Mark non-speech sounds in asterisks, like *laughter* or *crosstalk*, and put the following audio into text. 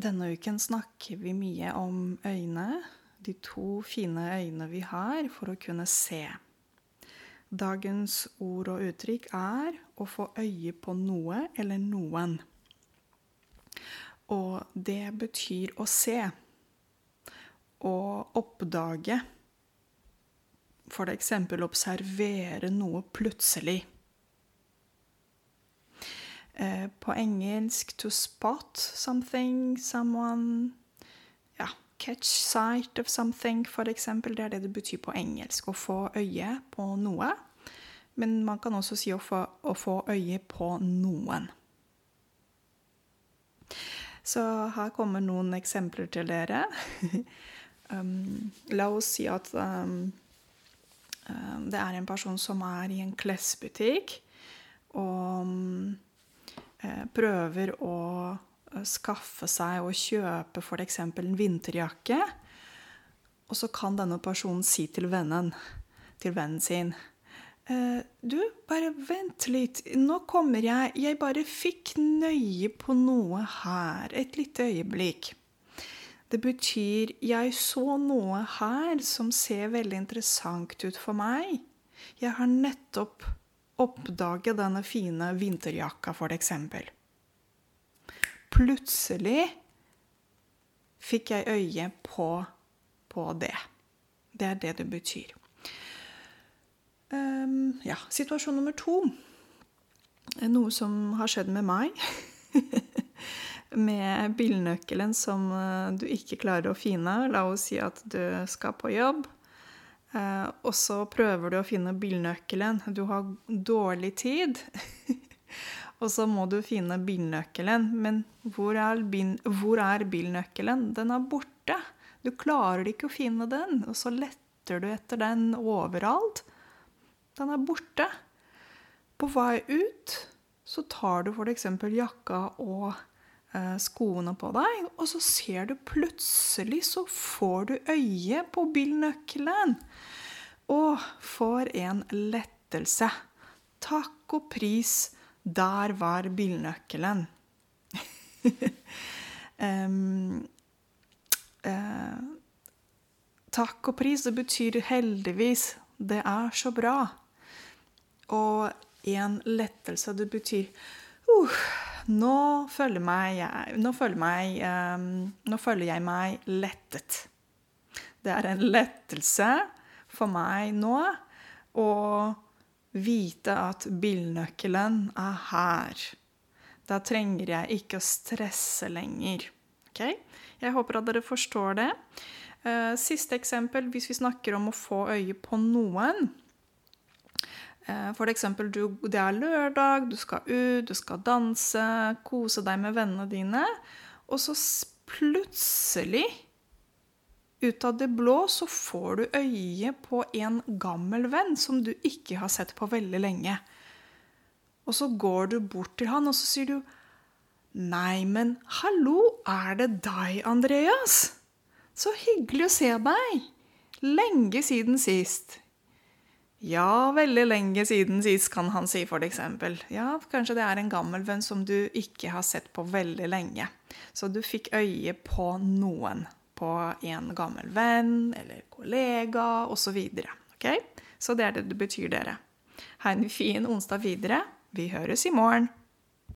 Denne uken snakker vi mye om øyne, de to fine øynene vi har for å kunne se. Dagens ord og uttrykk er å få øye på noe eller noen. Og det betyr å se. Å oppdage. For eksempel observere noe plutselig. Eh, på engelsk 'to spot something', 'someone' Ja, 'catch sight of something', eksempel. Det er det det betyr på engelsk. Å få øye på noe. Men man kan også si å få, å få øye på noen. Så her kommer noen eksempler til dere. *laughs* um, la oss si at um, um, det er en person som er i en klesbutikk. Og um, prøver å eh, skaffe seg og kjøpe f.eks. en vinterjakke, og så kan denne personen si til vennen, til vennen sin eh, Du, bare vent litt. Nå kommer jeg. Jeg bare fikk nøye på noe her. Et lite øyeblikk. Det betyr jeg så noe her som ser veldig interessant ut for meg. Jeg har nettopp oppdage denne fine vinterjakka, f.eks. Plutselig fikk jeg øye på, på, det. Det er det det betyr. Um, ja, situasjon nummer to. Noe som har skjedd med meg. *laughs* med bilnøkkelen som eh, du ikke klarer å finne. La oss si at du skal på jobb. Eh, og så prøver du å finne bilnøkkelen. Du har dårlig tid. *laughs* og så må du finne bilnøkkelen. Men hvor er, bil, hvor er, bilnøkkelen? Den er borte. Du klarer ikke å finne den. Og så letter du etter den overalt. Den er borte. På vei ut så tar du f.eks. jakka og skoene på deg, og så ser du plutselig så får du øye på bilnøkkelen. Og får en lettelse. Takk og pris, der var bilnøkkelen. um, *laughs* uh, takk og pris, det betyr heldigvis. Det er så bra. Og en lettelse, det betyr uh, nå føler, meg, nå, føler meg, um, nå føler jeg meg lettet. Det er en lettelse for meg nå å vite at bilnøkkelen er her. Da trenger jeg ikke å stresse lenger. Okay? Jeg håper at dere forstår det. Uh, siste eksempel, hvis vi snakker om å få øye på noen. Eh, for du, det er lørdag, du skal ut, du skal danse, kose deg med vennene dine. Og så plutselig, ut av det blå, så får du øye på en gammel venn som du ikke har sett på veldig lenge. Og så går du bort til han, og så sier du Nei, men hallo, er det deg, Andreas? Så hyggelig å se deg. Lenge siden sist. Ja, veldig lenge siden sist, kan han si, for eksempel. Ja, kanskje det er en gammel venn som du ikke har sett på veldig lenge. Så du fikk øye på noen. På en gammel venn eller kollega osv. Okay? Så det er det det betyr, dere. Ha en fin onsdag videre. Vi høres i morgen.